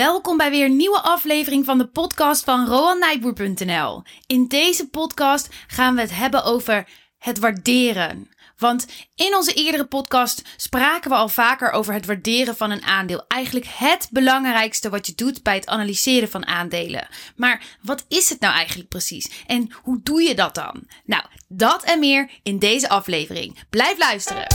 Welkom bij weer een nieuwe aflevering van de podcast van RoanNijboer.nl. In deze podcast gaan we het hebben over het waarderen. Want in onze eerdere podcast spraken we al vaker over het waarderen van een aandeel. Eigenlijk het belangrijkste wat je doet bij het analyseren van aandelen. Maar wat is het nou eigenlijk precies? En hoe doe je dat dan? Nou, dat en meer in deze aflevering. Blijf luisteren.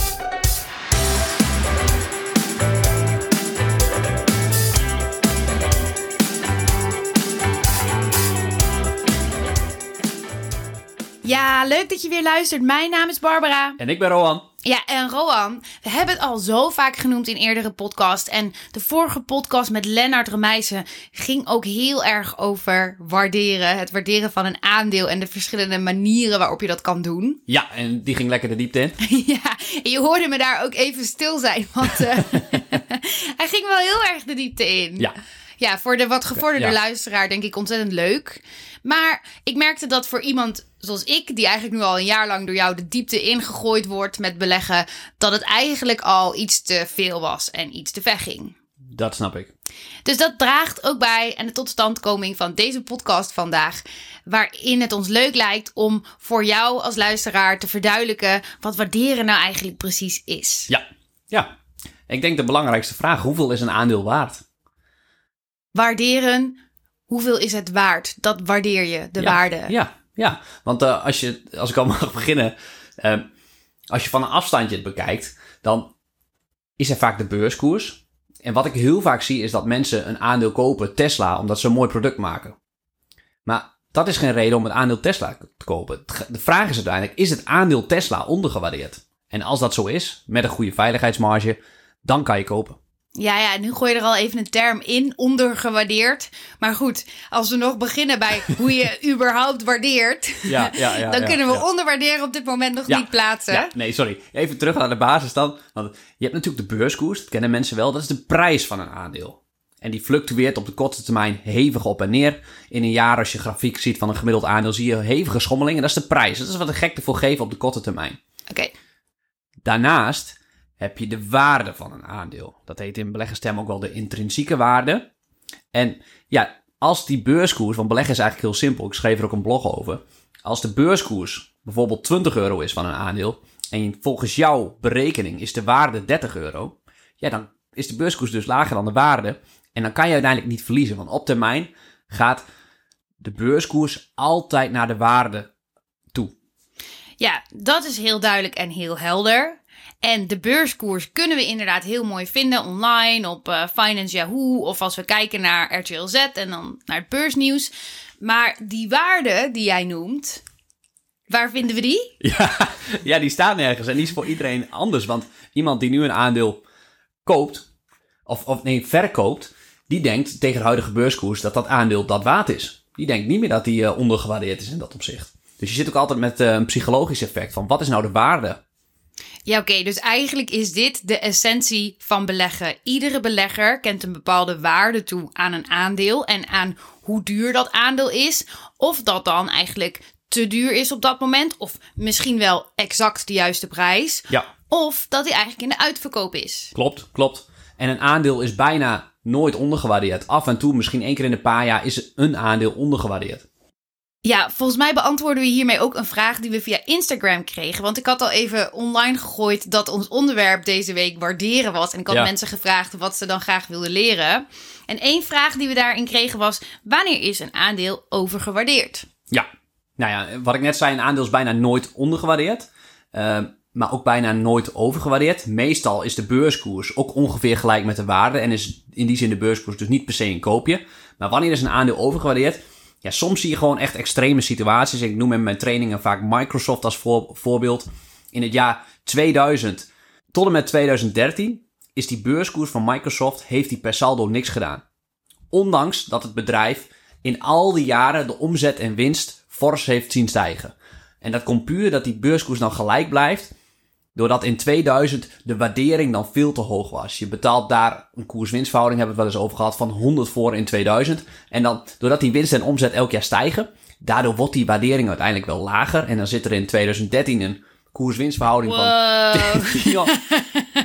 Ja, leuk dat je weer luistert. Mijn naam is Barbara. En ik ben Rohan. Ja, en Roan, we hebben het al zo vaak genoemd in eerdere podcast. En de vorige podcast met Lennart Remijsen ging ook heel erg over waarderen. Het waarderen van een aandeel en de verschillende manieren waarop je dat kan doen. Ja, en die ging lekker de diepte in. ja, en je hoorde me daar ook even stil zijn, want uh, hij ging wel heel erg de diepte in. Ja. Ja, voor de wat gevorderde Ja. luisteraar denk ik ontzettend leuk. Maar ik merkte dat voor iemand zoals ik, die eigenlijk nu al een jaar lang door jou de diepte ingegooid wordt met beleggen, dat het eigenlijk al iets te veel was en iets te ver ging. Dat snap ik. Dus dat draagt ook bij aan de totstandkoming van deze podcast vandaag. Waarin het ons leuk lijkt om voor jou als luisteraar te verduidelijken wat waarderen nou eigenlijk precies is. Ja. Ja. Ik denk de belangrijkste vraag, hoeveel is een aandeel waard? Waarderen, hoeveel is het waard? Dat waardeer je, de ja. waarde. Ja, ja. Want eh, als, je, als ik al mag beginnen, eh, als je van een afstandje het bekijkt, dan is er vaak de beurskoers. En wat ik heel vaak zie is dat mensen een aandeel kopen, Tesla, omdat ze een mooi product maken. Maar dat is geen reden om een aandeel Tesla te kopen. Het De vraag is uiteindelijk, is het aandeel Tesla ondergewaardeerd? En als dat zo is, met een goede veiligheidsmarge, dan kan je kopen. Ja, ja, nu gooi je er al even een term in, ondergewaardeerd. Maar goed, als we nog beginnen bij hoe je überhaupt waardeert, Ja, ja, ja, dan kunnen we onderwaarderen op dit moment nog niet plaatsen. Ja, nee, sorry. Even terug naar de basis dan. Want je hebt natuurlijk de beurskoers, dat kennen mensen wel. Dat is de prijs van een aandeel. En die fluctueert op de korte termijn hevig op en neer. In een jaar, als je grafiek ziet van een gemiddeld aandeel, zie je hevige schommelingen. Dat is de prijs. Dat is wat de gek ervoor geven op de korte termijn. Oké, Daarnaast heb je de waarde van een aandeel. Dat heet in beleggerstermen ook wel de intrinsieke waarde. En ja, als die beurskoers, want beleggen is eigenlijk heel simpel, ik schreef er ook een blog over. Als de beurskoers bijvoorbeeld 20 euro is van een aandeel en volgens jouw berekening is de waarde 30 euro, ja, dan is de beurskoers dus lager dan de waarde. En dan kan je uiteindelijk niet verliezen, want op termijn gaat de beurskoers altijd naar de waarde toe. ja, dat is heel duidelijk en heel helder. En de beurskoers kunnen we inderdaad heel mooi vinden online op eh, Finance Yahoo of als we kijken naar RTL Z en dan naar het beursnieuws. Maar die waarde die jij noemt, waar vinden we die? Ja, ja, die staan nergens. En die is voor iedereen anders. Want iemand die nu een aandeel koopt, of, of nee, verkoopt, die denkt tegen de huidige beurskoers dat dat aandeel dat waard is. Die denkt niet meer dat die eh, ondergewaardeerd is in dat opzicht. Dus je zit ook altijd met eh, een psychologisch effect van wat is nou de waarde? Ja, oké. dus eigenlijk is dit de essentie van beleggen. Iedere belegger kent een bepaalde waarde toe aan een aandeel en aan hoe duur dat aandeel is. Of dat dan eigenlijk te duur is op dat moment, of misschien wel exact de juiste prijs. Ja, Of dat hij eigenlijk in de uitverkoop is. klopt, klopt. En een aandeel is bijna nooit ondergewaardeerd. Af en toe, misschien één keer in een paar jaar, is een aandeel ondergewaardeerd. Ja, volgens mij beantwoorden we hiermee ook een vraag die we via Instagram kregen. Want ik had al even online gegooid dat ons onderwerp deze week waarderen was. En ik had Ja. mensen gevraagd wat ze dan graag wilden leren. En één vraag die we daarin kregen was: wanneer is een aandeel overgewaardeerd? Ja, nou ja, wat ik net zei, een aandeel is bijna nooit ondergewaardeerd. eh, maar ook bijna nooit overgewaardeerd. Meestal is de beurskoers ook ongeveer gelijk met de waarde. En is in die zin de beurskoers dus niet per se een koopje. Maar wanneer is een aandeel overgewaardeerd? Ja, soms zie je gewoon echt extreme situaties. Ik noem in mijn trainingen vaak Microsoft als voor- voorbeeld. In het jaar 2000 tot en met 2013 is die beurskoers van Microsoft, heeft die per saldo niks gedaan. Ondanks dat het bedrijf in al die jaren de omzet en winst fors heeft zien stijgen. En dat komt puur dat die beurskoers nou gelijk blijft. Doordat in 2000 de waardering dan veel te hoog was. Je betaalt daar een koers-winstverhouding, hebben we het wel eens over gehad, van 100 voor in 2000. En dan, doordat die winst en omzet elk jaar stijgen, daardoor wordt die waardering uiteindelijk wel lager. En dan zit er in 2013 een koers-winstverhouding van Wow. ja,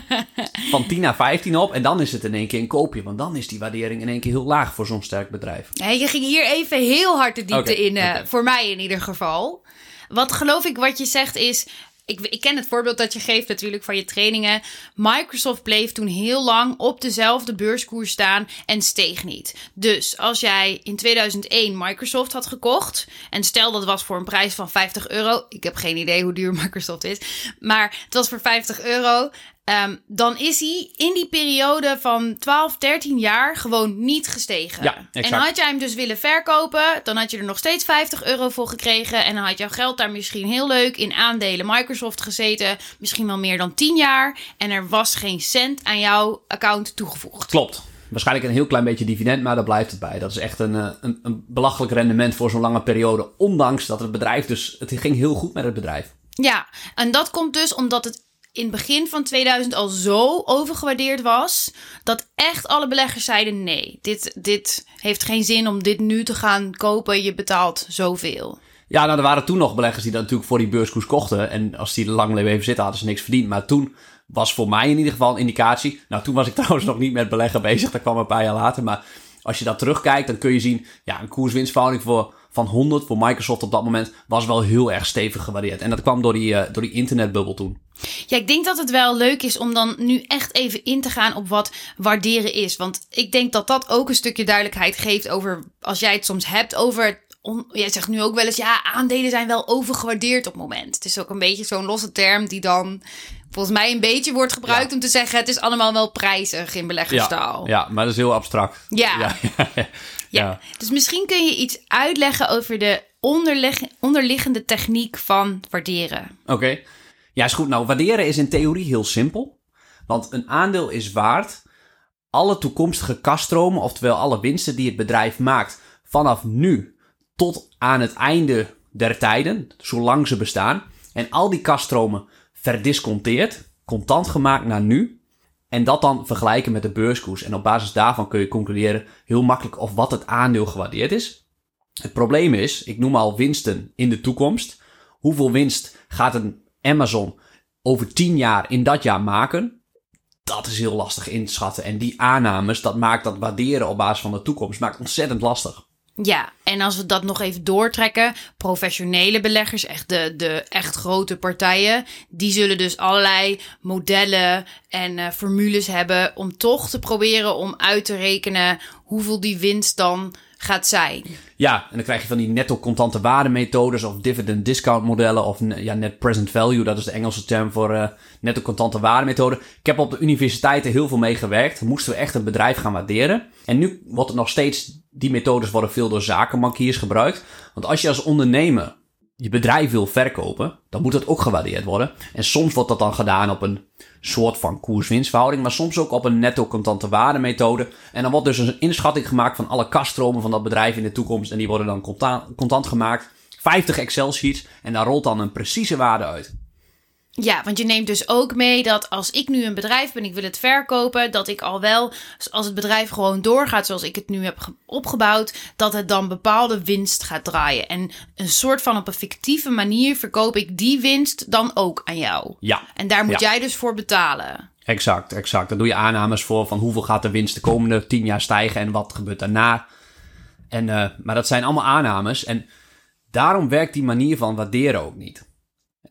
van 10 naar 15 op. En dan is het in één keer een koopje. Want dan is die waardering in één keer heel laag voor zo'n sterk bedrijf. Ja, je ging hier even heel hard de diepte in, eh, voor mij in ieder geval. Wat geloof ik wat je zegt is... Ik, ik ken het voorbeeld dat je geeft natuurlijk van je trainingen. Microsoft bleef toen heel lang op dezelfde beurskoers staan en steeg niet. Dus als jij in 2001 Microsoft had gekocht... en stel dat was voor een prijs van 50 euro... ik heb geen idee hoe duur Microsoft is... maar het was voor 50 euro... Ehm, dan is hij in die periode van 12, 13 jaar gewoon niet gestegen. Ja, en had jij hem dus willen verkopen, dan had je er nog steeds 50 euro voor gekregen. En dan had jouw geld daar misschien heel leuk in aandelen Microsoft gezeten. Misschien wel meer dan 10 jaar. En er was geen cent aan jouw account toegevoegd. Klopt. Waarschijnlijk een heel klein beetje dividend, maar daar blijft het bij. Dat is echt een, eh, een, een belachelijk rendement voor zo'n lange periode. Ondanks dat het bedrijf dus... Het ging heel goed met het bedrijf. Ja, en dat komt dus omdat het in het begin van 2000 al zo overgewaardeerd was. dat echt alle beleggers zeiden: nee, dit, dit heeft geen zin om dit nu te gaan kopen. Je betaalt zoveel. Ja, nou, er waren toen nog beleggers die dat natuurlijk voor die beurskoers kochten. En als die er lang bleven zitten, hadden ze niks verdiend. Maar toen was voor mij in ieder geval een indicatie. Nou, toen was ik trouwens nog niet met beleggen bezig. Dat kwam een paar jaar later. Maar als je dat terugkijkt, dan kun je zien... Ja, een koerswinstverhouding voor, van 100 voor Microsoft op dat moment... was wel heel erg stevig gewaardeerd. En dat kwam door die, eh, door die internetbubbel toen. Ja, ik denk dat het wel leuk is om dan nu echt even in te gaan op wat waarderen is. Want ik denk dat dat ook een stukje duidelijkheid geeft over als jij het soms hebt over. On, jij zegt nu ook wel eens, ja, aandelen zijn wel overgewaardeerd op het moment. Het is ook een beetje zo'n losse term die dan volgens mij een beetje wordt gebruikt Ja. om te zeggen: het is allemaal wel prijzig in beleggerstaal. ja, maar dat is heel abstract. Ja. ja, ja. Dus misschien kun je iets uitleggen over de onderliggende techniek van waarderen. Oké. Ja, is goed. Nou, waarderen is in theorie heel simpel. Want een aandeel is waard alle toekomstige kaststromen, oftewel alle winsten die het bedrijf maakt vanaf nu tot aan het einde der tijden, zolang ze bestaan. En al die kaststromen verdisconteerd, contant gemaakt naar nu. En dat dan vergelijken met de beurskoers. En op basis daarvan kun je concluderen heel makkelijk of wat het aandeel gewaardeerd is. Het probleem is, ik noem al winsten in de toekomst. Hoeveel winst gaat een Amazon over 10 jaar in dat jaar maken? Dat is heel lastig inschatten. En die aannames, dat maakt dat waarderen op basis van de toekomst, maakt ontzettend lastig. Ja, en als we dat nog even doortrekken, professionele beleggers, echt de, de echt grote partijen, die zullen dus allerlei modellen en eh, formules hebben om toch te proberen om uit te rekenen hoeveel die winst dan gaat zijn. Ja, en dan krijg je van die netto contante waardemethodes of dividend discount modellen of ja, net present value, dat is de Engelse term voor eh, netto contante waardemethode. Ik heb op de universiteiten heel veel mee gewerkt. Moesten we echt een bedrijf gaan waarderen. En nu wordt het nog steeds, die methodes worden veel door zakenbankiers gebruikt. Want als je als ondernemer je bedrijf wil verkopen, dan moet het ook gewaardeerd worden. En soms wordt dat dan gedaan op een soort van koers-winstverhouding, maar soms ook op een netto contante waardemethode. En dan wordt dus een inschatting gemaakt van alle kaststromen van dat bedrijf in de toekomst. En die worden dan contant, contant gemaakt. 50 Excel-sheets en daar rolt dan een precieze waarde uit. Ja, want je neemt dus ook mee dat als ik nu een bedrijf ben, ik wil het verkopen, dat ik al wel, als het bedrijf gewoon doorgaat zoals ik het nu heb ge- opgebouwd, dat het dan bepaalde winst gaat draaien. En een soort van op een fictieve manier verkoop ik die winst dan ook aan jou. Ja, En daar moet Ja. jij dus voor betalen. exact, exact. Daar doe je aannames voor van hoeveel gaat de winst de komende 10 jaar stijgen en wat gebeurt daarna. En, eh, maar dat zijn allemaal aannames en daarom werkt die manier van waarderen ook niet.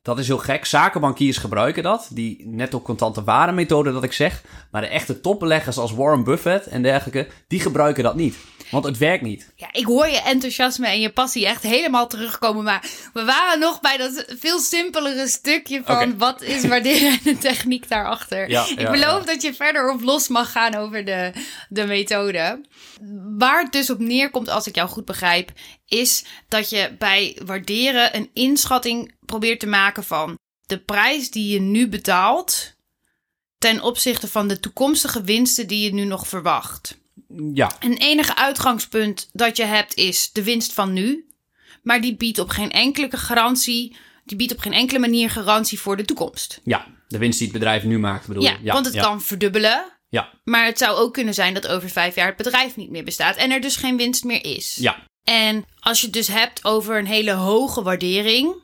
Dat is heel gek. Zakenbankiers gebruiken dat. Die netto contante waarde-methode dat ik zeg. Maar de echte topbeleggers als Warren Buffett en dergelijke, die gebruiken dat niet. Want het werkt niet. Ja, ik hoor je enthousiasme en je passie echt helemaal terugkomen. Maar we waren nog bij dat veel simpelere stukje van wat is waarderen en de techniek daarachter. Ja, ik ja, beloof ja. dat je verder op los mag gaan over de, de methode. Waar het dus op neerkomt, als ik jou goed begrijp, is dat je bij waarderen een inschatting probeert te maken van de prijs die je nu betaalt ten opzichte van de toekomstige winsten die je nu nog verwacht. Ja, Een enige uitgangspunt dat je hebt is de winst van nu. Maar die biedt op geen enkele garantie. Die biedt op geen enkele manier garantie voor de toekomst. ja. De winst die het bedrijf nu maakt, bedoel Ja, je? want het ja. kan verdubbelen. Ja, Maar het zou ook kunnen zijn dat over vijf jaar het bedrijf niet meer bestaat. En er dus geen winst meer is. ja, En als je het dus hebt over een hele hoge waardering.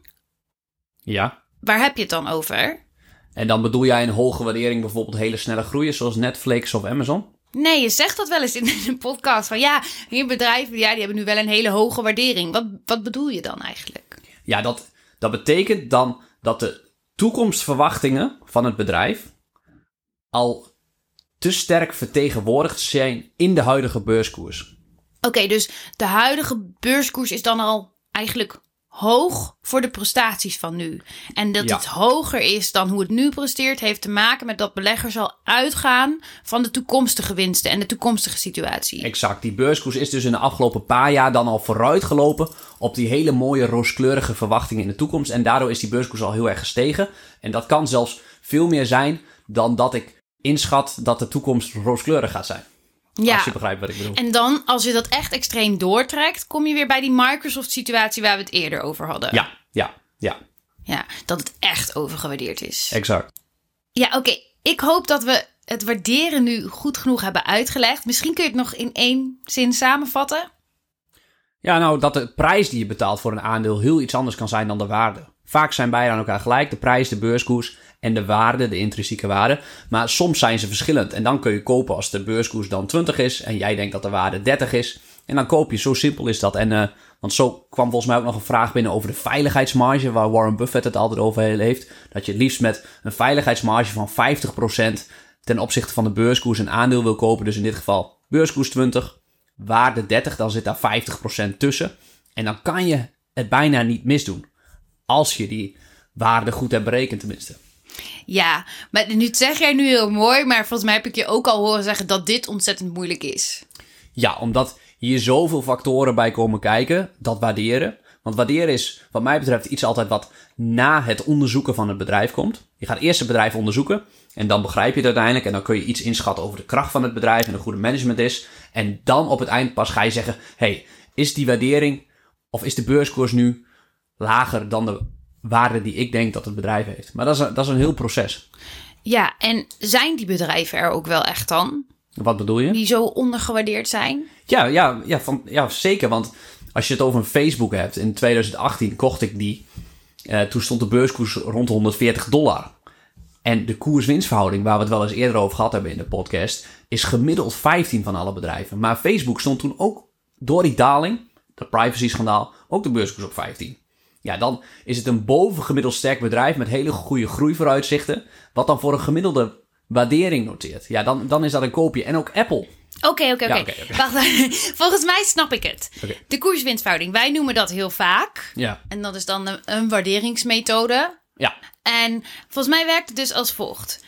ja. Waar heb je het dan over? En dan bedoel jij een hoge waardering bijvoorbeeld hele snelle groeien zoals Netflix of Amazon? Nee, je zegt dat wel eens in een podcast. Van ja, hier bedrijven ja, die hebben nu wel een hele hoge waardering. Wat, wat bedoel je dan eigenlijk? Ja, dat, dat betekent dan dat de toekomstverwachtingen van het bedrijf al te sterk vertegenwoordigd zijn in de huidige beurskoers. Oké, dus de huidige beurskoers is dan al eigenlijk hoog voor de prestaties van nu. En dat Ja. het hoger is dan hoe het nu presteert, heeft te maken met dat beleggers al uitgaan van de toekomstige winsten en de toekomstige situatie. Exact, die beurskoers is dus in de afgelopen paar jaar dan al vooruitgelopen op die hele mooie rooskleurige verwachtingen in de toekomst. En daardoor is die beurskoers al heel erg gestegen. En dat kan zelfs veel meer zijn dan dat ik inschat dat de toekomst rooskleurig gaat zijn. Ja. Als je begrijpt wat ik bedoel. En dan, als je dat echt extreem doortrekt, kom je weer bij die Microsoft-situatie waar we het eerder over hadden. Ja, ja, ja, Ja, dat het echt overgewaardeerd is. exact. Ja, oké. Ik hoop dat we het waarderen nu goed genoeg hebben uitgelegd. Misschien kun je het nog in één zin samenvatten. Ja, nou, dat de prijs die je betaalt voor een aandeel heel iets anders kan zijn dan de waarde. Vaak zijn beide aan elkaar gelijk, de prijs, de beurskoers en de waarde, de intrinsieke waarde. Maar soms zijn ze verschillend en dan kun je kopen als de beurskoers dan 20 is en jij denkt dat de waarde 30 is. En dan koop je, zo simpel is dat. En, eh, want zo kwam volgens mij ook nog een vraag binnen over de veiligheidsmarge, waar Warren Buffett het altijd over heeft. Dat je het liefst met een veiligheidsmarge van 50% ten opzichte van de beurskoers een aandeel wil kopen. Dus in dit geval beurskoers 20, waarde 30, dan zit daar 50% tussen. En dan kan je het bijna niet misdoen. Als je die waarde goed hebt berekend tenminste. Ja, maar nu zeg jij nu heel mooi, maar volgens mij heb ik je ook al horen zeggen dat dit ontzettend moeilijk is. Ja, omdat hier zoveel factoren bij komen kijken, dat waarderen. Want waarderen is, wat mij betreft, iets altijd wat na het onderzoeken van het bedrijf komt. Je gaat eerst het bedrijf onderzoeken en dan begrijp je het uiteindelijk. En dan kun je iets inschatten over de kracht van het bedrijf en een goede management is. En dan op het eind pas ga je zeggen, hey, is die waardering of is de beurskoers nu lager dan de waarde die ik denk dat het bedrijf heeft? Maar dat is een, dat is een heel proces. Ja, en zijn die bedrijven er ook wel echt dan? Wat bedoel je? Die zo ondergewaardeerd zijn? Ja, ja, ja, van, ja, zeker. Want als je het over een Facebook hebt, in 2018 kocht ik die. Eh, toen stond de beurskoers rond de 140 dollar. En de koers-winstverhouding, waar we het wel eens eerder over gehad hebben in de podcast, is gemiddeld 15 van alle bedrijven. Maar Facebook stond toen ook door die daling, dat privacy-schandaal, ook de beurskoers op 15. Ja, dan is het een bovengemiddeld sterk bedrijf met hele goede groeivooruitzichten, wat dan voor een gemiddelde waardering noteert. Ja, dan, dan is dat een koopje. En ook Apple. Oké, oké, oké. Wacht, volgens mij snap ik het. De koers-winstverhouding, wij noemen dat heel vaak. Ja. En dat is dan een, een waarderingsmethode. Ja. En volgens mij werkt het dus als volgt.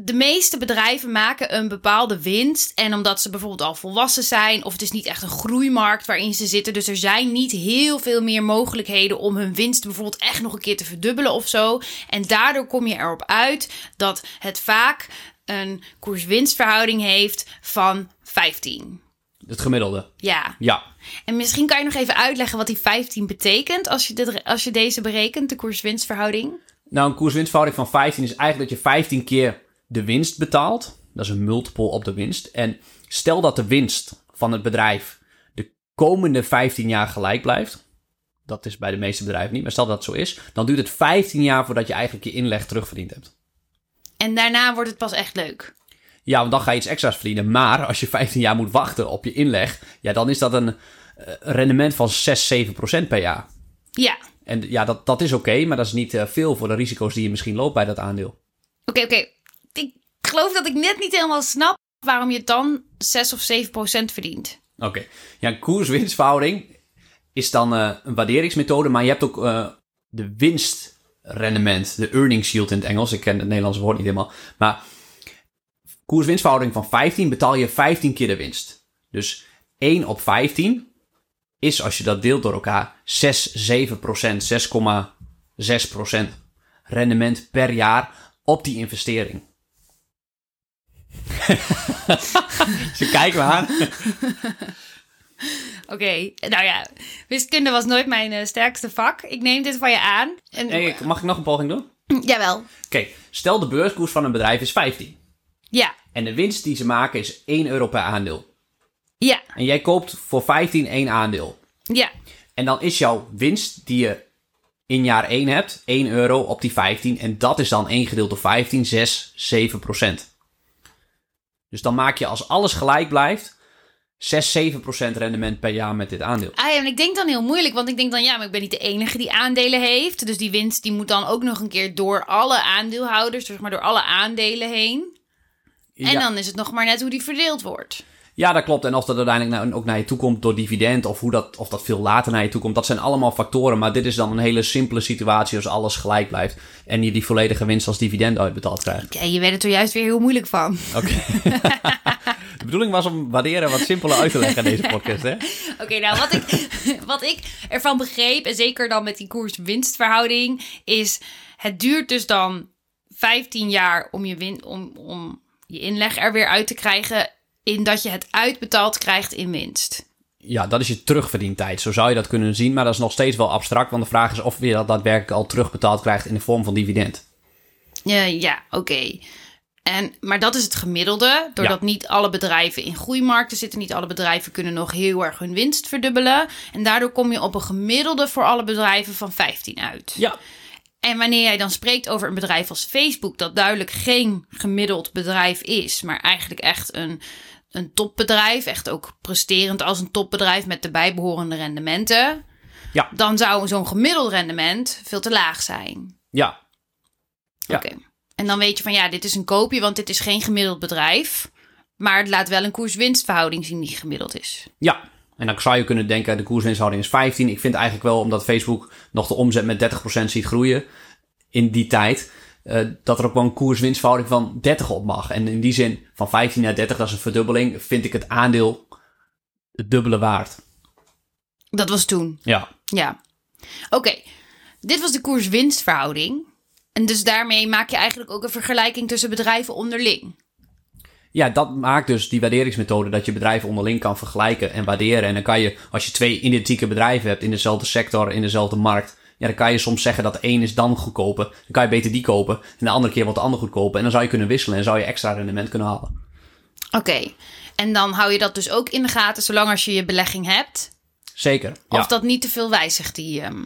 De meeste bedrijven maken een bepaalde winst. En omdat ze bijvoorbeeld al volwassen zijn, of het is niet echt een groeimarkt waarin ze zitten. Dus er zijn niet heel veel meer mogelijkheden om hun winst bijvoorbeeld echt nog een keer te verdubbelen of zo. En daardoor kom je erop uit dat het vaak een koers-winstverhouding heeft van 15. Het gemiddelde. Ja. Ja. En misschien kan je nog even uitleggen wat die 15 betekent als je, dit, als je deze berekent, de koers-winstverhouding. Nou, een koers-winstverhouding van 15 is eigenlijk dat je 15 keer de winst betaalt. Dat is een multiple op de winst. En stel dat de winst van het bedrijf de komende 15 jaar gelijk blijft. Dat is bij de meeste bedrijven niet, maar stel dat het zo is. Dan duurt het 15 jaar voordat je eigenlijk je inleg terugverdiend hebt. En daarna wordt het pas echt leuk. Ja, want dan ga je iets extra's verdienen. Maar als je 15 jaar moet wachten op je inleg, ja, dan is dat een eh, rendement van 6, 7 procent per jaar. Ja. En ja, dat, dat is oké, maar dat is niet eh, veel voor de risico's die je misschien loopt bij dat aandeel. Oké, oké. Ik geloof dat ik net niet helemaal snap waarom je dan 6 of 7 procent verdient. Oké. Ja, een koers-winstverhouding is dan eh, een waarderingsmethode, maar je hebt ook eh, de winstrendement, de earnings yield in het Engels. Ik ken het Nederlandse woord niet helemaal. Maar koers-winstverhouding van 15 betaal je 15 keer de winst. Dus 1 op 15 is, als je dat deelt door elkaar, 6, 7 procent, 6,6 procent rendement per jaar op die investering. Ze kijken me aan. Oké, nou ja, wiskunde was nooit mijn eh, sterkste vak. Ik neem dit van je aan. En, Hey, mag ik nog een poging doen? Jawel. Oké, stel de beurskoers van een bedrijf is 15. Ja, En de winst die ze maken is 1 euro per aandeel. ja, En jij koopt voor 15 één aandeel. ja, En dan is jouw winst die je in jaar 1 hebt, 1 euro op die 15. En dat is dan 1 gedeeld door 15, 6, 7 procent. Dus dan maak je als alles gelijk blijft, 6, 7 procent rendement per jaar met dit aandeel. Ah ja, en ik denk dan heel moeilijk, want ik denk dan ja, maar ik ben niet de enige die aandelen heeft. Dus die winst die moet dan ook nog een keer door alle aandeelhouders, zeg maar door alle aandelen heen. En Ja. dan is het nog maar net hoe die verdeeld wordt. Ja, dat klopt. En of dat uiteindelijk nou ook naar je toe komt door dividend of hoe dat, of dat veel later naar je toe komt, dat zijn allemaal factoren. Maar dit is dan een hele simpele situatie als alles gelijk blijft en je die volledige winst als dividend uitbetaald krijgt. Ja, je weet het er juist weer heel moeilijk van. Oké. De bedoeling was om waarderen wat simpeler uit te leggen in deze podcast, hè? Oké, nou wat ik, wat ik ervan begreep, en zeker dan met die koers-winstverhouding, is het duurt dus dan 15 jaar om je, win, om, om je inleg er weer uit te krijgen, in dat je het uitbetaald krijgt in winst. Ja, dat is je terugverdientijd. Zo zou je dat kunnen zien, maar dat is nog steeds wel abstract. Want de vraag is of je dat daadwerkelijk al terugbetaald krijgt in de vorm van dividend. Ja, ja oké. En, maar dat is het gemiddelde. Doordat Ja. niet alle bedrijven in groeimarkten zitten. Niet alle bedrijven kunnen nog heel erg hun winst verdubbelen. En daardoor kom je op een gemiddelde voor alle bedrijven van 15 uit. Ja. En wanneer jij dan spreekt over een bedrijf als Facebook, dat duidelijk geen gemiddeld bedrijf is, maar eigenlijk echt een, een topbedrijf, echt ook presterend als een topbedrijf met de bijbehorende rendementen, Ja. dan zou zo'n gemiddeld rendement veel te laag zijn. Ja. Ja. Oké. En dan weet je van ja, dit is een koopje, want dit is geen gemiddeld bedrijf, maar het laat wel een koers-winstverhouding zien die gemiddeld is. Ja. En dan zou je kunnen denken, de koerswinsthouding is 15. Ik vind eigenlijk wel, omdat Facebook nog de omzet met 30% ziet groeien in die tijd, eh, dat er ook wel een koerswinstverhouding van 30 op mag. En in die zin, van 15 naar 30, dat is een verdubbeling, vind ik het aandeel het dubbele waard. Dat was toen. Ja. Ja. Oké, dit was de koers-winstverhouding. En dus daarmee maak je eigenlijk ook een vergelijking tussen bedrijven onderling. Ja, dat maakt dus die waarderingsmethode dat je bedrijven onderling kan vergelijken en waarderen. En dan kan je, als je twee identieke bedrijven hebt in dezelfde sector, in dezelfde markt, ja, dan kan je soms zeggen dat de een is dan goedkoper. Dan kan je beter die kopen en de andere keer wordt de ander goedkoper. En dan zou je kunnen wisselen en zou je extra rendement kunnen halen. Oké, en dan hou je dat dus ook in de gaten zolang als je je belegging hebt. Zeker. Ja. Of dat niet te veel wijzigt, die ehm,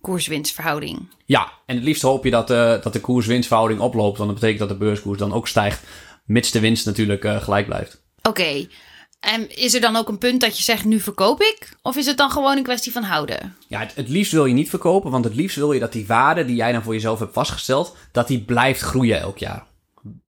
koers-winstverhouding. ja, en het liefst hoop je dat, eh, dat de koers-winstverhouding oploopt. Want dat betekent dat de beurskoers dan ook stijgt, mits de winst natuurlijk eh, gelijk blijft. Oké, en is er dan ook een punt dat je zegt nu verkoop ik? Of is het dan gewoon een kwestie van houden? Ja, het, het liefst wil je niet verkopen, want het liefst wil je dat die waarde die jij dan voor jezelf hebt vastgesteld, dat die blijft groeien elk jaar.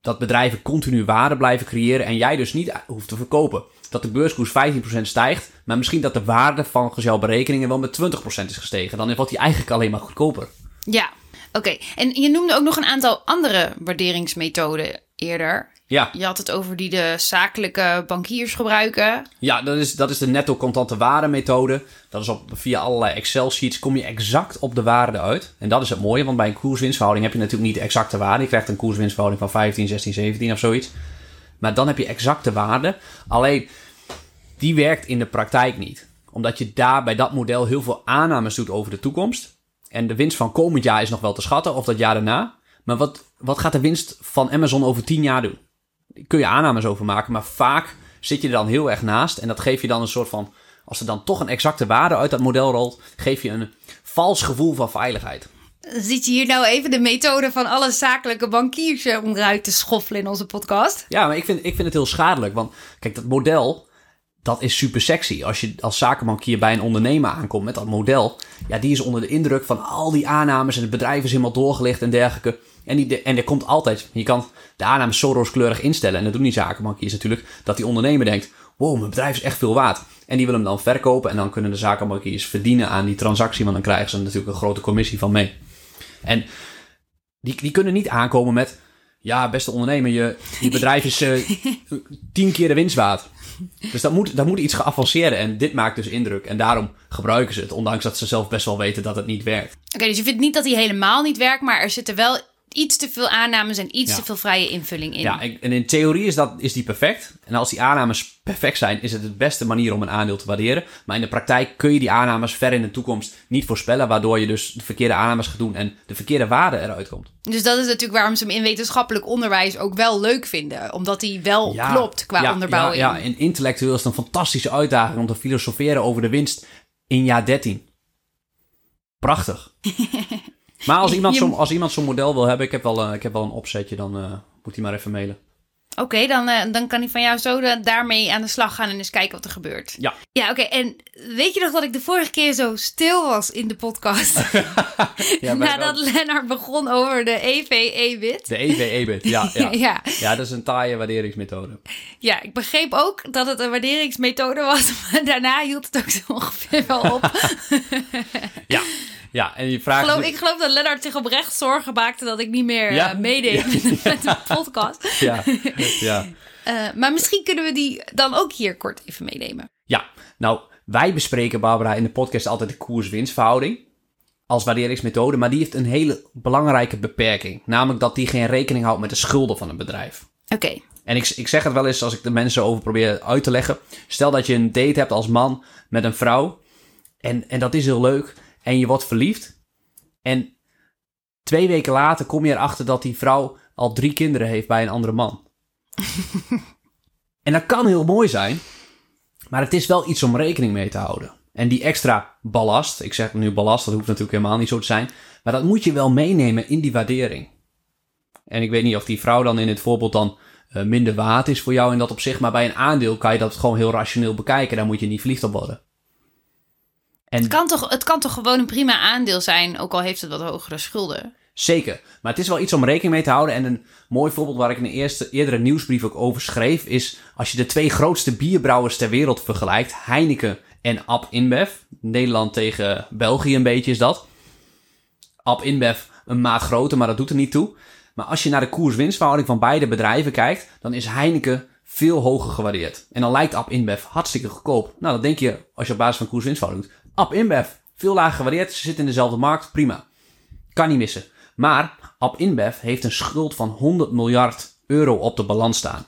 Dat bedrijven continu waarde blijven creëren en jij dus niet hoeft te verkopen. Dat de beurskoers 15% stijgt, maar misschien dat de waarde van jouw berekeningen wel met 20% is gestegen. Dan wordt die eigenlijk alleen maar goedkoper. Ja, oké. En je noemde ook nog een aantal andere waarderingsmethoden eerder. Ja, Je had het over die de zakelijke bankiers gebruiken. ja dat, is, dat is de netto contante waarde methode. Dat is op, via allerlei Excel sheets kom je exact op de waarde uit. En dat is het mooie, want bij een koerswinstverhouding heb je natuurlijk niet de exacte waarde. Je krijgt een koerswinstverhouding van 15, 16, 17 of zoiets. Maar dan heb je exacte waarde. Alleen, die werkt in de praktijk niet. Omdat je daar bij dat model heel veel aannames doet over de toekomst. En de winst van komend jaar is nog wel te schatten, of dat jaar daarna. Maar wat, wat gaat de winst van Amazon over 10 jaar doen? Kun je aannames over maken, maar vaak zit je er dan heel erg naast. En dat geeft je dan een soort van, als er dan toch een exacte waarde uit dat model rolt, geef je een vals gevoel van veiligheid. Ziet je hier nou even de methode van alle zakelijke bankiers eh, onderuit te schoffelen in onze podcast? Ja, maar ik vind, ik vind het heel schadelijk. Want kijk, dat model, dat is super sexy. Als je als zakenbankier bij een ondernemer aankomt met dat model, ja, die is onder de indruk van al die aannames en het bedrijf is helemaal doorgelicht en dergelijke. En, die, en er komt altijd, je kan de aannames zo rooskleurig instellen, en dat doen die zakenbankiers natuurlijk, dat die ondernemer denkt, wow, mijn bedrijf is echt veel waard. En die willen hem dan verkopen en dan kunnen de zakenbankiers verdienen aan die transactie, want dan krijgen ze natuurlijk een grote commissie van mee. En die, die kunnen niet aankomen met, ja, beste ondernemer, je, je bedrijf is eh, tien keer de winst waard. Dus dat moet, dat moet iets geavanceerder. En dit maakt dus indruk. En daarom gebruiken ze het. Ondanks dat ze zelf best wel weten dat het niet werkt. Oké, dus je vindt niet dat hij helemaal niet werkt, maar er zitten wel iets te veel aannames en iets Ja. te veel vrije invulling in. Ja, en in theorie is, dat, is die perfect. En als die aannames perfect zijn, is het de beste manier om een aandeel te waarderen. Maar in de praktijk kun je die aannames ver in de toekomst niet voorspellen. Waardoor je dus de verkeerde aannames gaat doen en de verkeerde waarde eruit komt. Dus dat is natuurlijk waarom ze hem in wetenschappelijk onderwijs ook wel leuk vinden. Omdat hij wel Ja, klopt qua ja, onderbouwing. Ja, ja, en intellectueel is het een fantastische uitdaging om te filosoferen over de winst in jaar 13. Prachtig. maar als iemand zo'n als iemand zo'n model wil hebben, ik heb wel, eh, ik heb wel een opzetje, dan eh, moet hij maar even mailen. Oké, dan, eh, dan kan hij van jou zo de- daarmee aan de slag gaan en eens kijken wat er gebeurt. Ja. Ja, oké. En weet je nog dat ik de vorige keer zo stil was in de podcast? Ja, Nadat Lennart begon over de EVE-bit. De EV-EBIT, ja, ja. ja. Ja, dat is een taaie waarderingsmethode. Ja, ik begreep ook dat het een waarderingsmethode was. Maar daarna hield het ook zo ongeveer wel op. Ja, ja en je vraagt... geloof, ik geloof dat Lennart zich oprecht zorgen maakte dat ik niet meer Ja. eh, meedeed met de podcast. Ja, ja. Eh, maar misschien kunnen we die dan ook hier kort even meenemen. ja, nou, wij bespreken, Barbara, in de podcast altijd de koers-winstverhouding als waarderingsmethode, maar die heeft een hele belangrijke beperking. Namelijk dat die geen rekening houdt met de schulden van een bedrijf. Oké, En ik, ik zeg het wel eens als ik de mensen over probeer uit te leggen. Stel dat je een date hebt als man met een vrouw. En, en dat is heel leuk. En je wordt verliefd. En twee weken later kom je erachter dat die vrouw al drie kinderen heeft bij een andere man. en dat kan heel mooi zijn. Maar het is wel iets om rekening mee te houden. En die extra ballast, ik zeg nu ballast, dat hoeft natuurlijk helemaal niet zo te zijn. Maar dat moet je wel meenemen in die waardering. En ik weet niet of die vrouw dan in het voorbeeld dan eh, minder waard is voor jou in dat opzicht. Maar bij een aandeel kan je dat gewoon heel rationeel bekijken. Daar moet je niet verliefd op worden. En het kan, toch, het kan toch gewoon een prima aandeel zijn, ook al heeft het wat hogere schulden. zeker. Maar het is wel iets om rekening mee te houden. En een mooi voorbeeld waar ik in de eerste, eerdere nieuwsbrief ook over schreef. Is als je de twee grootste bierbrouwers ter wereld vergelijkt. Heineken en Ab InBev. Nederland tegen België een beetje is dat. Ab InBev een maat groter, maar dat doet er niet toe. Maar als je naar de koers-winstverhouding van beide bedrijven kijkt, dan is Heineken veel hoger gewaardeerd. En dan lijkt Ab InBev hartstikke goedkoop. Nou, dan denk je, als je op basis van koers-winstverhouding doet, Ab InBev, veel lager gewaardeerd, ze zitten in dezelfde markt, prima. Kan niet missen. Maar Ab InBev heeft een schuld van 100 miljard euro op de balans staan.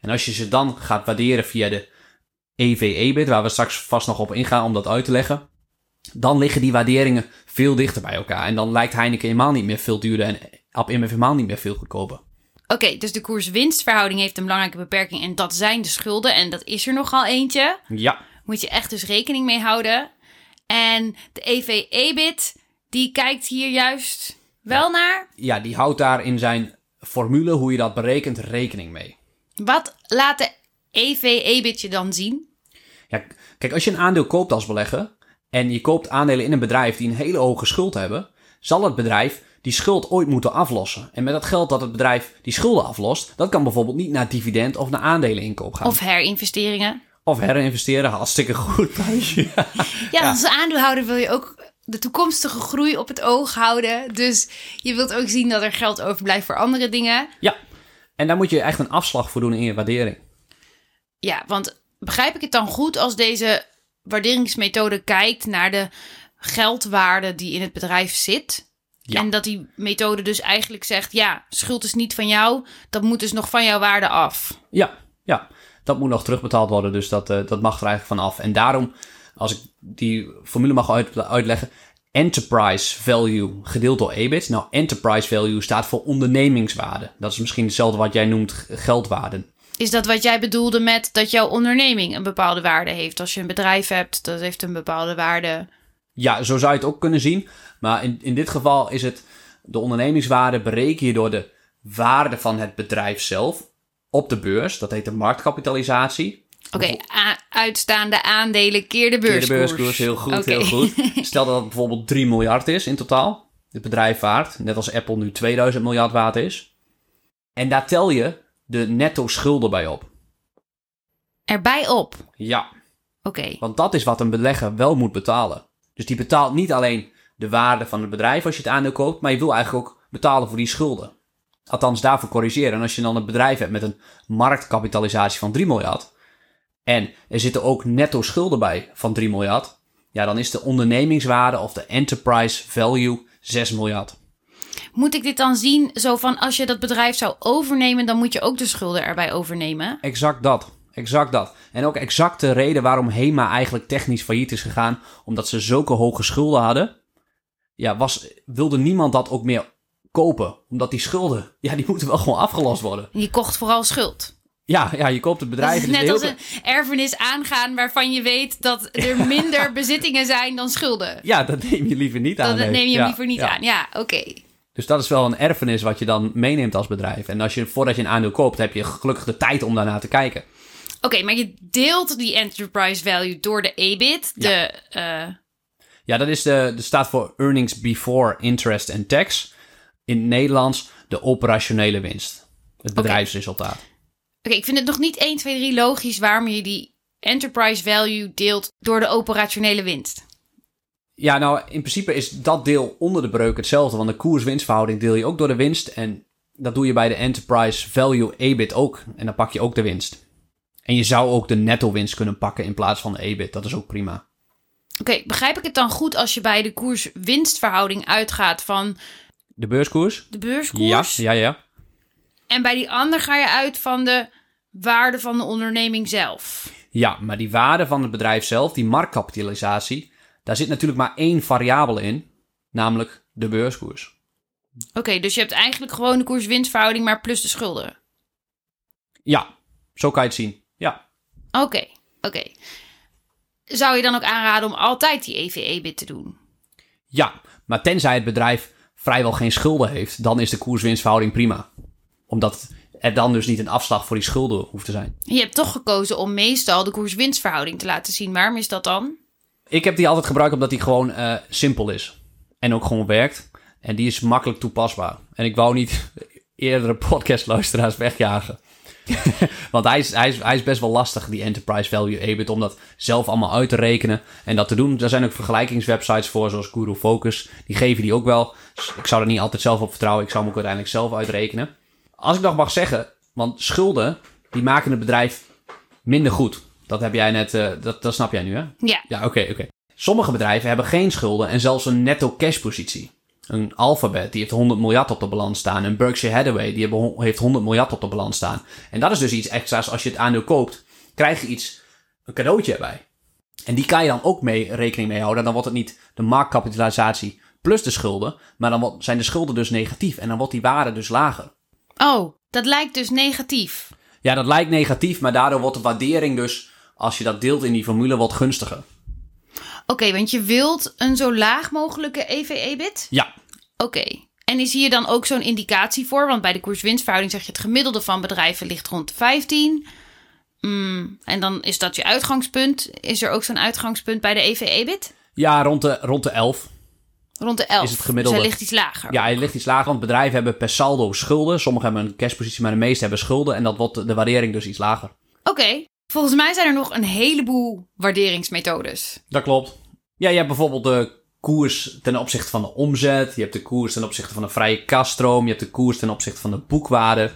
En als je ze dan gaat waarderen via de EV-EBIT, waar we straks vast nog op ingaan om dat uit te leggen, dan liggen die waarderingen veel dichter bij elkaar. En dan lijkt Heineken helemaal niet meer veel duurder en Ab InBev helemaal niet meer veel goedkoper. Oké, dus de koers-winstverhouding heeft een belangrijke beperking en dat zijn de schulden. En dat is er nogal eentje. Ja, Moet je echt dus rekening mee houden. En de EV-EBIT, die kijkt hier juist wel naar. ja, die houdt daar in zijn formule, hoe je dat berekent, rekening mee. Wat laat de EV-EBIT je dan zien? Ja, kijk, als je een aandeel koopt als belegger en je koopt aandelen in een bedrijf die een hele hoge schuld hebben, zal het bedrijf die schuld ooit moeten aflossen. En met dat geld dat het bedrijf die schulden aflost, dat kan bijvoorbeeld niet naar dividend of naar aandeleninkoop gaan. Of herinvesteringen? Of herinvesteren, hartstikke goed prijsje. Ja, als aandeelhouder wil je ook de toekomstige groei op het oog houden. Dus je wilt ook zien dat er geld overblijft voor andere dingen. ja, en daar moet je echt een afslag voor doen in je waardering. Ja, want begrijp ik het dan goed als deze waarderingsmethode kijkt naar de geldwaarde die in het bedrijf zit? Ja. En dat die methode dus eigenlijk zegt: ja, schuld is niet van jou, dat moet dus nog van jouw waarde af. Ja, ja, dat moet nog terugbetaald worden, dus dat, eh, dat mag er eigenlijk vanaf. En daarom, als ik die formule mag uit, uitleggen, enterprise value gedeeld door EBIT. Nou, enterprise value staat voor ondernemingswaarde. Dat is misschien hetzelfde wat jij noemt geldwaarde. Is dat wat jij bedoelde met dat jouw onderneming een bepaalde waarde heeft? Als je een bedrijf hebt, dat heeft een bepaalde waarde. Ja, zo zou je het ook kunnen zien. Maar in, in dit geval is het de ondernemingswaarde bereken je door de waarde van het bedrijf zelf op de beurs. Dat heet de marktkapitalisatie. Oké, uitstaande aandelen keer de Keer beurskoers. de beurskoers, heel goed, heel goed. Stel dat het bijvoorbeeld 3 miljard is in totaal. Het bedrijf waard, net als Apple nu 2000 miljard waard is. En daar tel je de netto schulden bij op. Erbij op. Ja, Oké. want dat is wat een belegger wel moet betalen. Dus die betaalt niet alleen de waarde van het bedrijf als je het aandeel koopt, maar je wil eigenlijk ook betalen voor die schulden. Althans, daarvoor corrigeren. En als je dan een bedrijf hebt met een marktkapitalisatie van 3 miljard. En er zitten ook netto schulden bij van 3 miljard. Ja, dan is de ondernemingswaarde of de enterprise value 6 miljard. Moet ik dit dan zien zo van als je dat bedrijf zou overnemen, dan moet je ook de schulden erbij overnemen? Exact dat. Exact dat. En ook exact de reden waarom HEMA eigenlijk technisch failliet is gegaan. Omdat ze zulke hoge schulden hadden. Ja, was, wilde niemand dat ook meer kopen. Omdat die schulden, ja, die moeten wel gewoon afgelost worden. Je kocht vooral schuld. Ja, ja, je koopt het bedrijf. En is het net als een erfenis aangaan waarvan je weet dat er minder bezittingen zijn dan schulden. Ja, dat neem je liever niet aan. Dat nee. neem je Ja, liever niet ja. aan. Ja, oké. Dus dat is wel een erfenis wat je dan meeneemt als bedrijf. En als je, voordat je een aandeel koopt, heb je gelukkig de tijd om daarna te kijken. Oké, maar je deelt die enterprise value door de EBIT. De, eh, Ja, dat is de, de staat voor Earnings Before Interest and Tax. In het Nederlands de operationele winst. Het bedrijfsresultaat. Oké, ik vind het nog niet 1, 2, 3 logisch waarom je die enterprise value deelt door de operationele winst. Ja, nou, in principe is dat deel onder de breuk hetzelfde. Want de koers-winstverhouding deel je ook door de winst. En dat doe je bij de Enterprise Value EBIT ook. En dan pak je ook de winst. En je zou ook de netto winst kunnen pakken in plaats van de EBIT. Dat is ook prima. Oké, begrijp ik het dan goed als je bij de koers-winstverhouding uitgaat van De beurskoers? de beurskoers? Ja, ja, ja. En bij die ander ga je uit van de waarde van de onderneming zelf. Ja, maar die waarde van het bedrijf zelf, die marktkapitalisatie, daar zit natuurlijk maar één variabele in, namelijk de beurskoers. Oké, dus je hebt eigenlijk gewoon de koers-winstverhouding, maar plus de schulden. Ja, zo kan je het zien. Ja. Oké, oké. Zou je dan ook aanraden om altijd die EV-EBIT te doen? Ja, maar tenzij het bedrijf vrijwel geen schulden heeft, dan is de koers-winstverhouding prima. Omdat er dan dus niet een afslag voor die schulden hoeft te zijn. Je hebt toch gekozen om meestal de koers-winstverhouding te laten zien. Waarom is dat dan? Ik heb die altijd gebruikt omdat die gewoon eh, simpel is. En ook gewoon werkt. En die is makkelijk toepasbaar. En ik wou niet eerdere podcastluisteraars wegjagen. Want hij is, hij, is, hij is best wel lastig, die enterprise value EBIT, om dat zelf allemaal uit te rekenen en dat te doen. Daar zijn ook vergelijkingswebsites voor, zoals Guru Focus. Die geven die ook wel. Dus ik zou er niet altijd zelf op vertrouwen. Ik zou hem ook uiteindelijk zelf uitrekenen. Als ik nog mag zeggen, want schulden, die maken het bedrijf minder goed. Dat heb jij net, eh, dat, dat snap jij nu, hè? Ja, Ja, oké, oké. Sommige bedrijven hebben geen schulden en zelfs een netto cash positie. Een Alphabet, die heeft 100 miljard op de balans staan. Een Berkshire Hathaway, die heeft 100 miljard op de balans staan. En dat is dus iets extra's. Als je het aandeel koopt, krijg je iets, een cadeautje erbij. En die kan je dan ook mee rekening mee houden. Dan wordt het niet de marktkapitalisatie plus de schulden. Maar dan zijn de schulden dus negatief. En dan wordt die waarde dus lager. Oh, dat lijkt dus negatief. Ja, dat lijkt negatief, maar daardoor wordt de waardering dus, als je dat deelt in die formule, wat gunstiger. Oké, want je wilt een zo laag mogelijke EV-EBIT? Ja, Oké. En is hier dan ook zo'n indicatie voor? Want bij de koers-winstverhouding zeg je het gemiddelde van bedrijven ligt rond de 15. Mm, en dan is dat je uitgangspunt. Is er ook zo'n uitgangspunt bij de EV-EBIT? ja rond, de, rond de 11. Rond de 11. Is het gemiddelde. Dus hij ligt iets lager. Ja, hij ligt iets lager, want bedrijven hebben per saldo schulden. Sommigen hebben een cashpositie, maar de meeste hebben schulden. En dat wordt de waardering dus iets lager. Oké. Volgens mij zijn er nog een heleboel waarderingsmethodes. Dat klopt. Ja, je hebt bijvoorbeeld de koers ten opzichte van de omzet. Je hebt de koers ten opzichte van de vrije kaststroom. Je hebt de koers ten opzichte van de boekwaarde.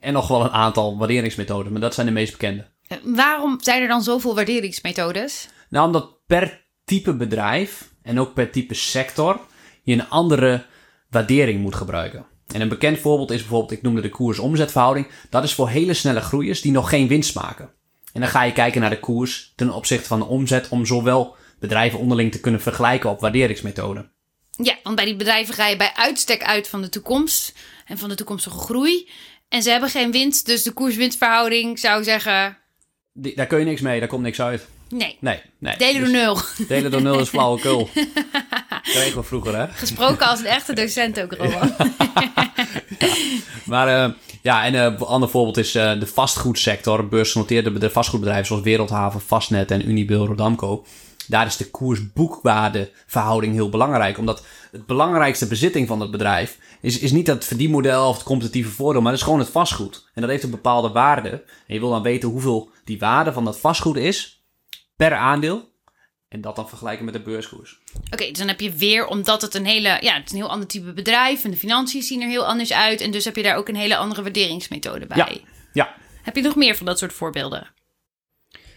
En nog wel een aantal waarderingsmethoden, maar dat zijn de meest bekende. Eh, Waarom zijn er dan zoveel waarderingsmethodes? Nou, omdat per type bedrijf en ook per type sector je een andere waardering moet gebruiken. En een bekend voorbeeld is bijvoorbeeld, ik noemde de koers-omzetverhouding. Dat is voor hele snelle groeiers die nog geen winst maken. En dan ga je kijken naar de koers ten opzichte van de omzet om zowel bedrijven onderling te kunnen vergelijken op waarderingsmethoden. Ja, want bij die bedrijven ga je bij uitstek uit van de toekomst en van de toekomstige groei. En ze hebben geen winst, dus de koers-winstverhouding zou zeggen: Die- Daar kun je niks mee, daar komt niks uit. Nee, Nee, nee. delen door Dus nul. Delen door nul is flauwekul. Kregen we vroeger, hè? Gesproken als een echte docent ook, Roman. Maar eh, ja, en eh, een ander voorbeeld is eh, de vastgoedsector. Beursgenoteerde bedrijven, vastgoedbedrijven zoals Wereldhaven, Vastnet en Unibail Rodamco. Daar is de koers-boekwaardeverhouding heel belangrijk. Omdat het belangrijkste bezitting van het bedrijf is, is niet dat verdienmodel of het competitieve voordeel, maar dat is gewoon het vastgoed. En dat heeft een bepaalde waarde. En je wil dan weten hoeveel die waarde van dat vastgoed is per aandeel. En dat dan vergelijken met de beurskoers. Oké, dus dan heb je weer, omdat het een hele, ja, het is een heel ander type bedrijf en de financiën zien er heel anders uit. En dus heb je daar ook een hele andere waarderingsmethode bij. Ja, ja. Heb je nog meer van dat soort voorbeelden?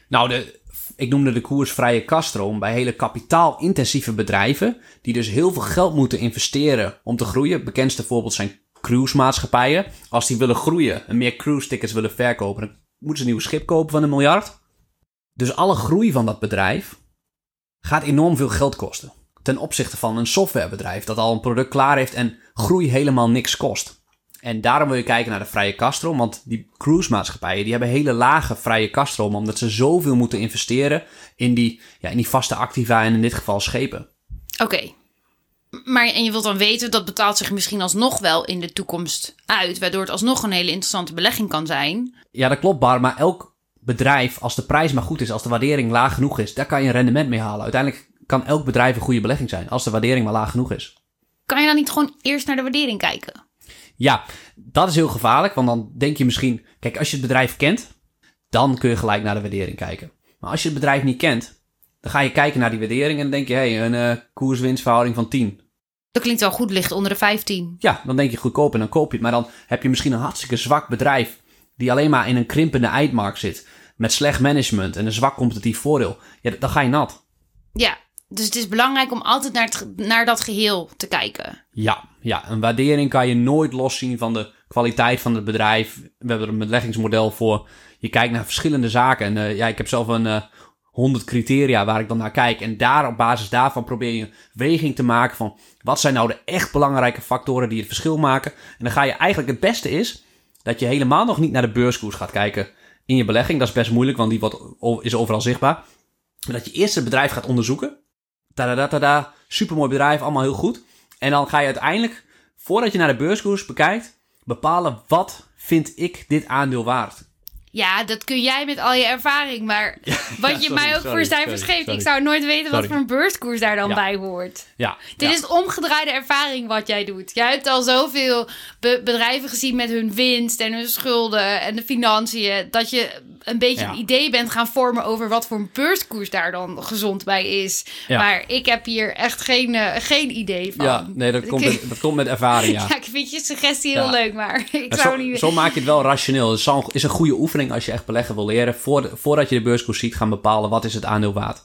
Nou, de, ik noemde de koersvrije kaststroom bij hele kapitaalintensieve bedrijven, die dus heel veel geld moeten investeren om te groeien. Het bekendste voorbeeld zijn cruisemaatschappijen. Als die willen groeien en meer cruise tickets willen verkopen, dan moeten ze een nieuw schip kopen van een miljard. Dus alle groei van dat bedrijf gaat enorm veel geld kosten. Ten opzichte van een softwarebedrijf dat al een product klaar heeft en groei helemaal niks kost. En daarom wil je kijken naar de vrije kaststroom. Want die cruisemaatschappijen die hebben hele lage vrije kaststroom. Omdat ze zoveel moeten investeren in die, ja, in die vaste activa en in dit geval schepen. Oké. Maar en je wilt dan weten, dat betaalt zich misschien alsnog wel in de toekomst uit. Waardoor het alsnog een hele interessante belegging kan zijn. Ja, dat klopt, Bar. Maar elk bedrijf, als de prijs maar goed is, als de waardering laag genoeg is, daar kan je een rendement mee halen. Uiteindelijk kan elk bedrijf een goede belegging zijn, als de waardering maar laag genoeg is. Kan je dan niet gewoon eerst naar de waardering kijken? Ja, dat is heel gevaarlijk, want dan denk je misschien... Kijk, als je het bedrijf kent, dan kun je gelijk naar de waardering kijken. Maar als je het bedrijf niet kent, dan ga je kijken naar die waardering en dan denk je... hé, hey, een uh, koerswinstverhouding van 10. Dat klinkt wel goed, ligt onder de 15. Ja, dan denk je goedkoop en dan koop je het. Maar dan heb je misschien een hartstikke zwak bedrijf... die alleen maar in een krimpende eindmarkt zit... met slecht management en een zwak competitief voordeel. Ja, dan ga je nat. Ja, dus het is belangrijk om altijd naar, het, naar dat geheel te kijken. Ja, ja, een waardering kan je nooit loszien van de kwaliteit van het bedrijf. We hebben er een beleggingsmodel voor. Je kijkt naar verschillende zaken. En uh, ja, ik heb zelf een uh, 100 criteria waar ik dan naar kijk. En daar op basis daarvan probeer je een weging te maken van wat zijn nou de echt belangrijke factoren die het verschil maken. En dan ga je eigenlijk het beste is dat je helemaal nog niet naar de beurskoers gaat kijken in je belegging. Dat is best moeilijk, want die wordt, is overal zichtbaar. Maar dat je eerst het bedrijf gaat onderzoeken. Tada, supermooi bedrijf, allemaal heel goed. En dan ga je uiteindelijk, voordat je naar de beurskoers bekijkt, bepalen wat vind ik dit aandeel waard. Ja, dat kun jij met al je ervaring. Maar ja, wat je mij ook sorry, voor cijfers geeft, ik zou nooit weten wat voor een beurskoers daar dan bij hoort. Ja, Dit is de omgedraaide ervaring wat jij doet. Jij hebt al zoveel be bedrijven gezien met hun winst en hun schulden en de financiën, dat je een beetje een idee bent gaan vormen over wat voor een beurskoers daar dan gezond bij is. Maar ik heb hier echt geen, uh, geen idee van. Ja, nee, dat, komt, met, dat komt met ervaring, ja. ja, ik vind je suggestie heel leuk, maar ik maar zou zo, niet... Zo maak je het wel rationeel. Het is een goede oefening als je echt beleggen wil leren. voordat je de beurskoers ziet, gaan bepalen wat is het aandeel waard.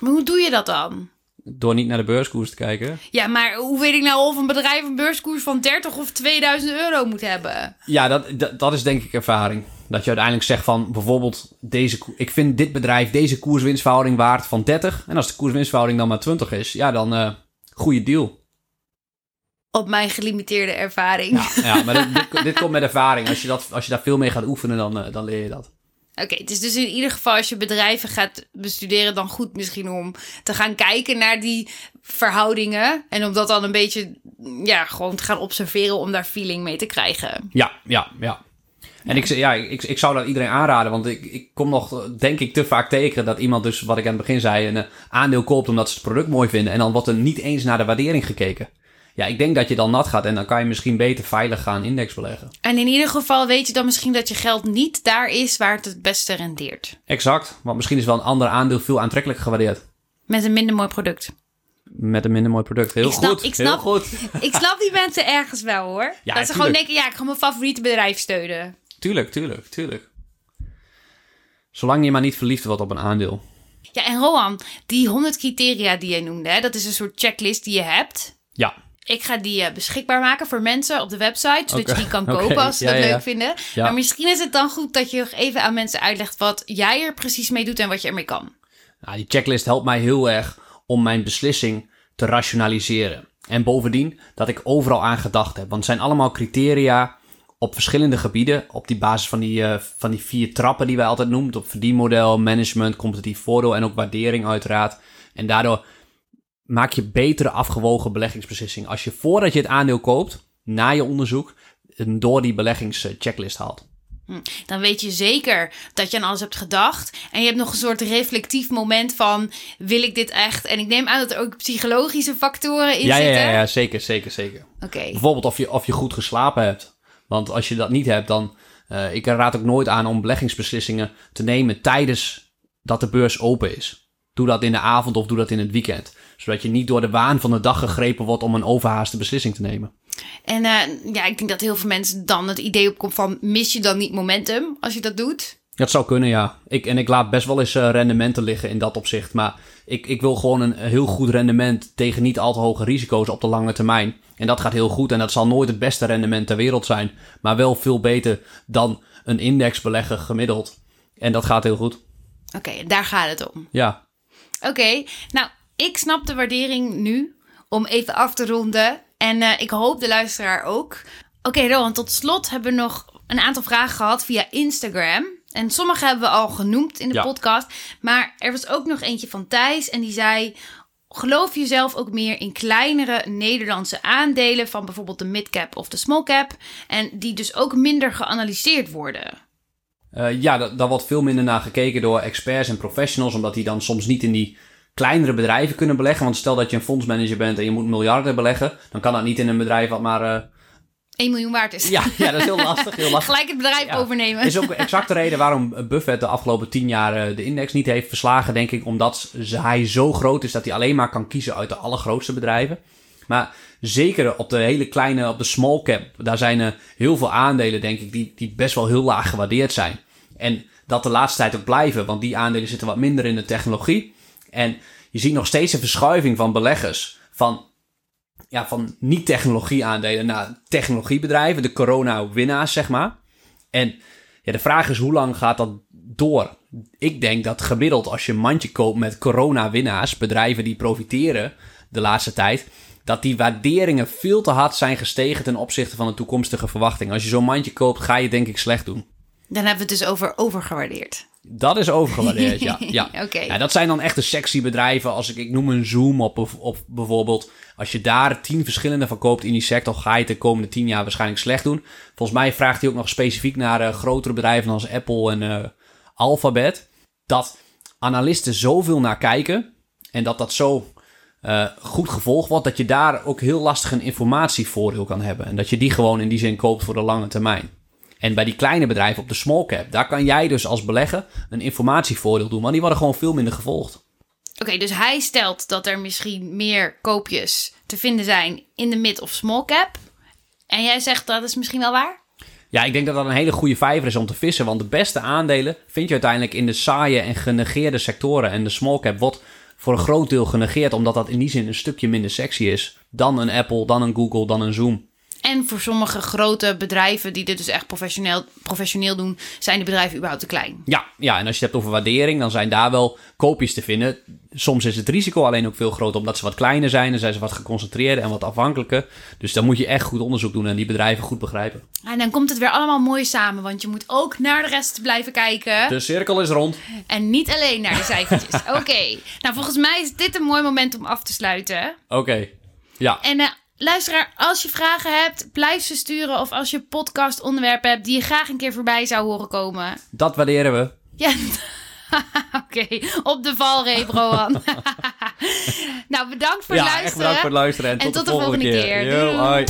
Maar hoe doe je dat dan? Door niet naar de beurskoers te kijken. Ja, maar hoe weet ik nou of een bedrijf een beurskoers van 30 of 2000 euro moet hebben? Ja, dat, dat, dat is denk ik ervaring. Dat je uiteindelijk zegt van bijvoorbeeld deze, ik vind dit bedrijf deze koerswinstverhouding waard van 30. En als de koerswinstverhouding dan maar 20 is, ja dan uh, goede deal. Op mijn gelimiteerde ervaring. Ja, ja maar dit, dit, komt met ervaring. Als je, dat, als je daar veel mee gaat oefenen, dan, uh, dan leer je dat. Oké, het is dus in ieder geval als je bedrijven gaat bestuderen, dan goed misschien om te gaan kijken naar die verhoudingen. En om dat dan een beetje, ja, gewoon te gaan observeren om daar feeling mee te krijgen. Ja, ja, ja. En ik, ja, ik, ik zou dat iedereen aanraden, want ik, ik kom nog, denk ik, te vaak tegen dat iemand dus, wat ik aan het begin zei, een aandeel koopt omdat ze het product mooi vinden. En dan wordt er niet eens naar de waardering gekeken. Ja, ik denk dat je dan nat gaat en dan kan je misschien beter veilig gaan index beleggen. En in ieder geval weet je dan misschien dat je geld niet daar is waar het het beste rendeert. Exact, want misschien is wel een ander aandeel veel aantrekkelijker gewaardeerd. Met een minder mooi product. Met een minder mooi product. Heel ik snap, goed. Ik snap, heel goed. ik snap die mensen ergens wel hoor. Ja, dat ze gewoon denken, ja, ik ga mijn favoriete bedrijf steunen. Tuurlijk, tuurlijk, tuurlijk. Zolang je maar niet verliefd wordt op een aandeel. Ja, en Rohan, die 100 criteria die jij noemde, hè, dat is een soort checklist die je hebt. Ja. Ik ga die uh, beschikbaar maken voor mensen op de website, zodat okay. je die kan kopen okay. als ze ja, dat ja, leuk vinden. Ja. Maar misschien is het dan goed dat je nog even aan mensen uitlegt wat jij er precies mee doet en wat je ermee kan. Nou, die checklist helpt mij heel erg om mijn beslissing te rationaliseren. En bovendien dat ik overal aan gedacht heb. Want het zijn allemaal criteria op verschillende gebieden. Op die basis van die, uh, van die vier trappen die wij altijd noemen. Op verdienmodel, management, competitief voordeel en ook waardering uiteraard. En daardoor maak je betere afgewogen beleggingsbeslissingen. Als je voordat je het aandeel koopt, na je onderzoek, door die beleggingschecklist haalt. Hm. Dan weet je zeker dat je aan alles hebt gedacht. En je hebt nog een soort reflectief moment van... wil ik dit echt? En ik neem aan dat er ook psychologische factoren in ja, zitten. Ja, ja, ja, zeker, zeker, zeker. Oké. Bijvoorbeeld of je, of je goed geslapen hebt. Want als je dat niet hebt, dan... Uh, ik raad ook nooit aan om beleggingsbeslissingen te nemen tijdens dat de beurs open is. Doe dat in de avond of doe dat in het weekend. Zodat je niet door de waan van de dag gegrepen wordt om een overhaaste beslissing te nemen. En uh, ja, ik denk dat heel veel mensen dan het idee opkomt van... mis je dan niet momentum als je dat doet? Dat zou kunnen, ja. Ik, en ik laat best wel eens uh, rendementen liggen in dat opzicht. Maar ik, ik wil gewoon een heel goed rendement tegen niet al te hoge risico's op de lange termijn. En dat gaat heel goed. En dat zal nooit het beste rendement ter wereld zijn. Maar wel veel beter dan een indexbelegger gemiddeld. En dat gaat heel goed. Oké, okay, daar gaat het om. Ja. Oké, okay, nou, ik snap de waardering nu. Om even af te ronden. En uh, ik hoop de luisteraar ook. Oké, Rowan, tot slot hebben we nog een aantal vragen gehad via Instagram. En sommige hebben we al genoemd in de Ja. podcast. Maar er was ook nog eentje van Thijs. En die zei: Geloof je zelf ook meer in kleinere Nederlandse aandelen van bijvoorbeeld de midcap of de smallcap? En die dus ook minder geanalyseerd worden. Eh, ja, da- daar wordt veel minder naar gekeken door experts en professionals, omdat die dan soms niet in die kleinere bedrijven kunnen beleggen. Want stel dat je een fondsmanager bent en je moet miljarden beleggen, dan kan dat niet in een bedrijf wat maar... eh, 1 miljoen waard is. ja, ja, dat is heel lastig, heel lastig. Gelijk het bedrijf Ja. overnemen. is ook exact de reden waarom Buffett de afgelopen tien jaar eh, de index niet heeft verslagen, denk ik. Omdat hij zo groot is dat hij alleen maar kan kiezen uit de allergrootste bedrijven. Maar zeker op de hele kleine, op de small cap, daar zijn er heel veel aandelen, denk ik, die, die best wel heel laag gewaardeerd zijn. En dat de laatste tijd ook blijven, want die aandelen zitten wat minder in de technologie. En je ziet nog steeds een verschuiving van beleggers. Van ja, van niet-technologie aandelen naar technologiebedrijven, de corona-winnaars, zeg maar. En ja, de vraag is hoe lang gaat dat door? Ik denk dat gemiddeld als je een mandje koopt met corona-winnaars, bedrijven die profiteren de laatste tijd, dat die waarderingen veel te hard zijn gestegen ten opzichte van de toekomstige verwachting. Als je zo'n mandje koopt, ga je denk ik slecht doen. Dan hebben we het dus over overgewaardeerd. Dat is overgewaardeerd, ja. ja. Oké. ja. Dat zijn dan echte sexy bedrijven. Als ik, ik noem een Zoom op, of, of bijvoorbeeld. Als je daar tien verschillende van koopt in die sector, ga je het de komende tien jaar waarschijnlijk slecht doen. Volgens mij vraagt hij ook nog specifiek naar eh, grotere bedrijven als Apple en eh, Alphabet. Dat analisten zoveel naar kijken en dat dat zo eh, goed gevolgd wordt, dat je daar ook heel lastig een informatievoordeel kan hebben. En dat je die gewoon in die zin koopt voor de lange termijn. En bij die kleine bedrijven op de small cap, daar kan jij dus als belegger een informatievoordeel doen, want die worden gewoon veel minder gevolgd. Oké, dus hij stelt dat er misschien meer koopjes te vinden zijn in de mid- of small cap. En jij zegt dat is misschien wel waar? Ja, ik denk dat dat een hele goede vijver is om te vissen, want de beste aandelen vind je uiteindelijk in de saaie en genegeerde sectoren. En de small cap wordt voor een groot deel genegeerd, omdat dat in die zin een stukje minder sexy is dan een Apple, dan een Google, dan een Zoom. En voor sommige grote bedrijven die dit dus echt professioneel, professioneel doen, zijn de bedrijven überhaupt te klein. Ja, ja, en als je het hebt over waardering, dan zijn daar wel koopjes te vinden. Soms is het risico alleen ook veel groter omdat ze wat kleiner zijn. Dan zijn ze wat geconcentreerder en wat afhankelijker. Dus dan moet je echt goed onderzoek doen en die bedrijven goed begrijpen. En dan komt het weer allemaal mooi samen, want je moet ook naar de rest blijven kijken. De cirkel is rond. En niet alleen naar de cijfertjes. Oké, nou volgens mij is dit een mooi moment om af te sluiten. Oké. Ja. En eh, luisteraar, als je vragen hebt, blijf ze sturen. Of als je podcast onderwerpen hebt die je graag een keer voorbij zou horen komen. Dat waarderen we. Ja, oké. Op de valreep, Rohan. nou, bedankt voor het ja, luisteren. echt bedankt voor het luisteren. En, En tot, tot de de volgende, volgende keer. keer. Yo.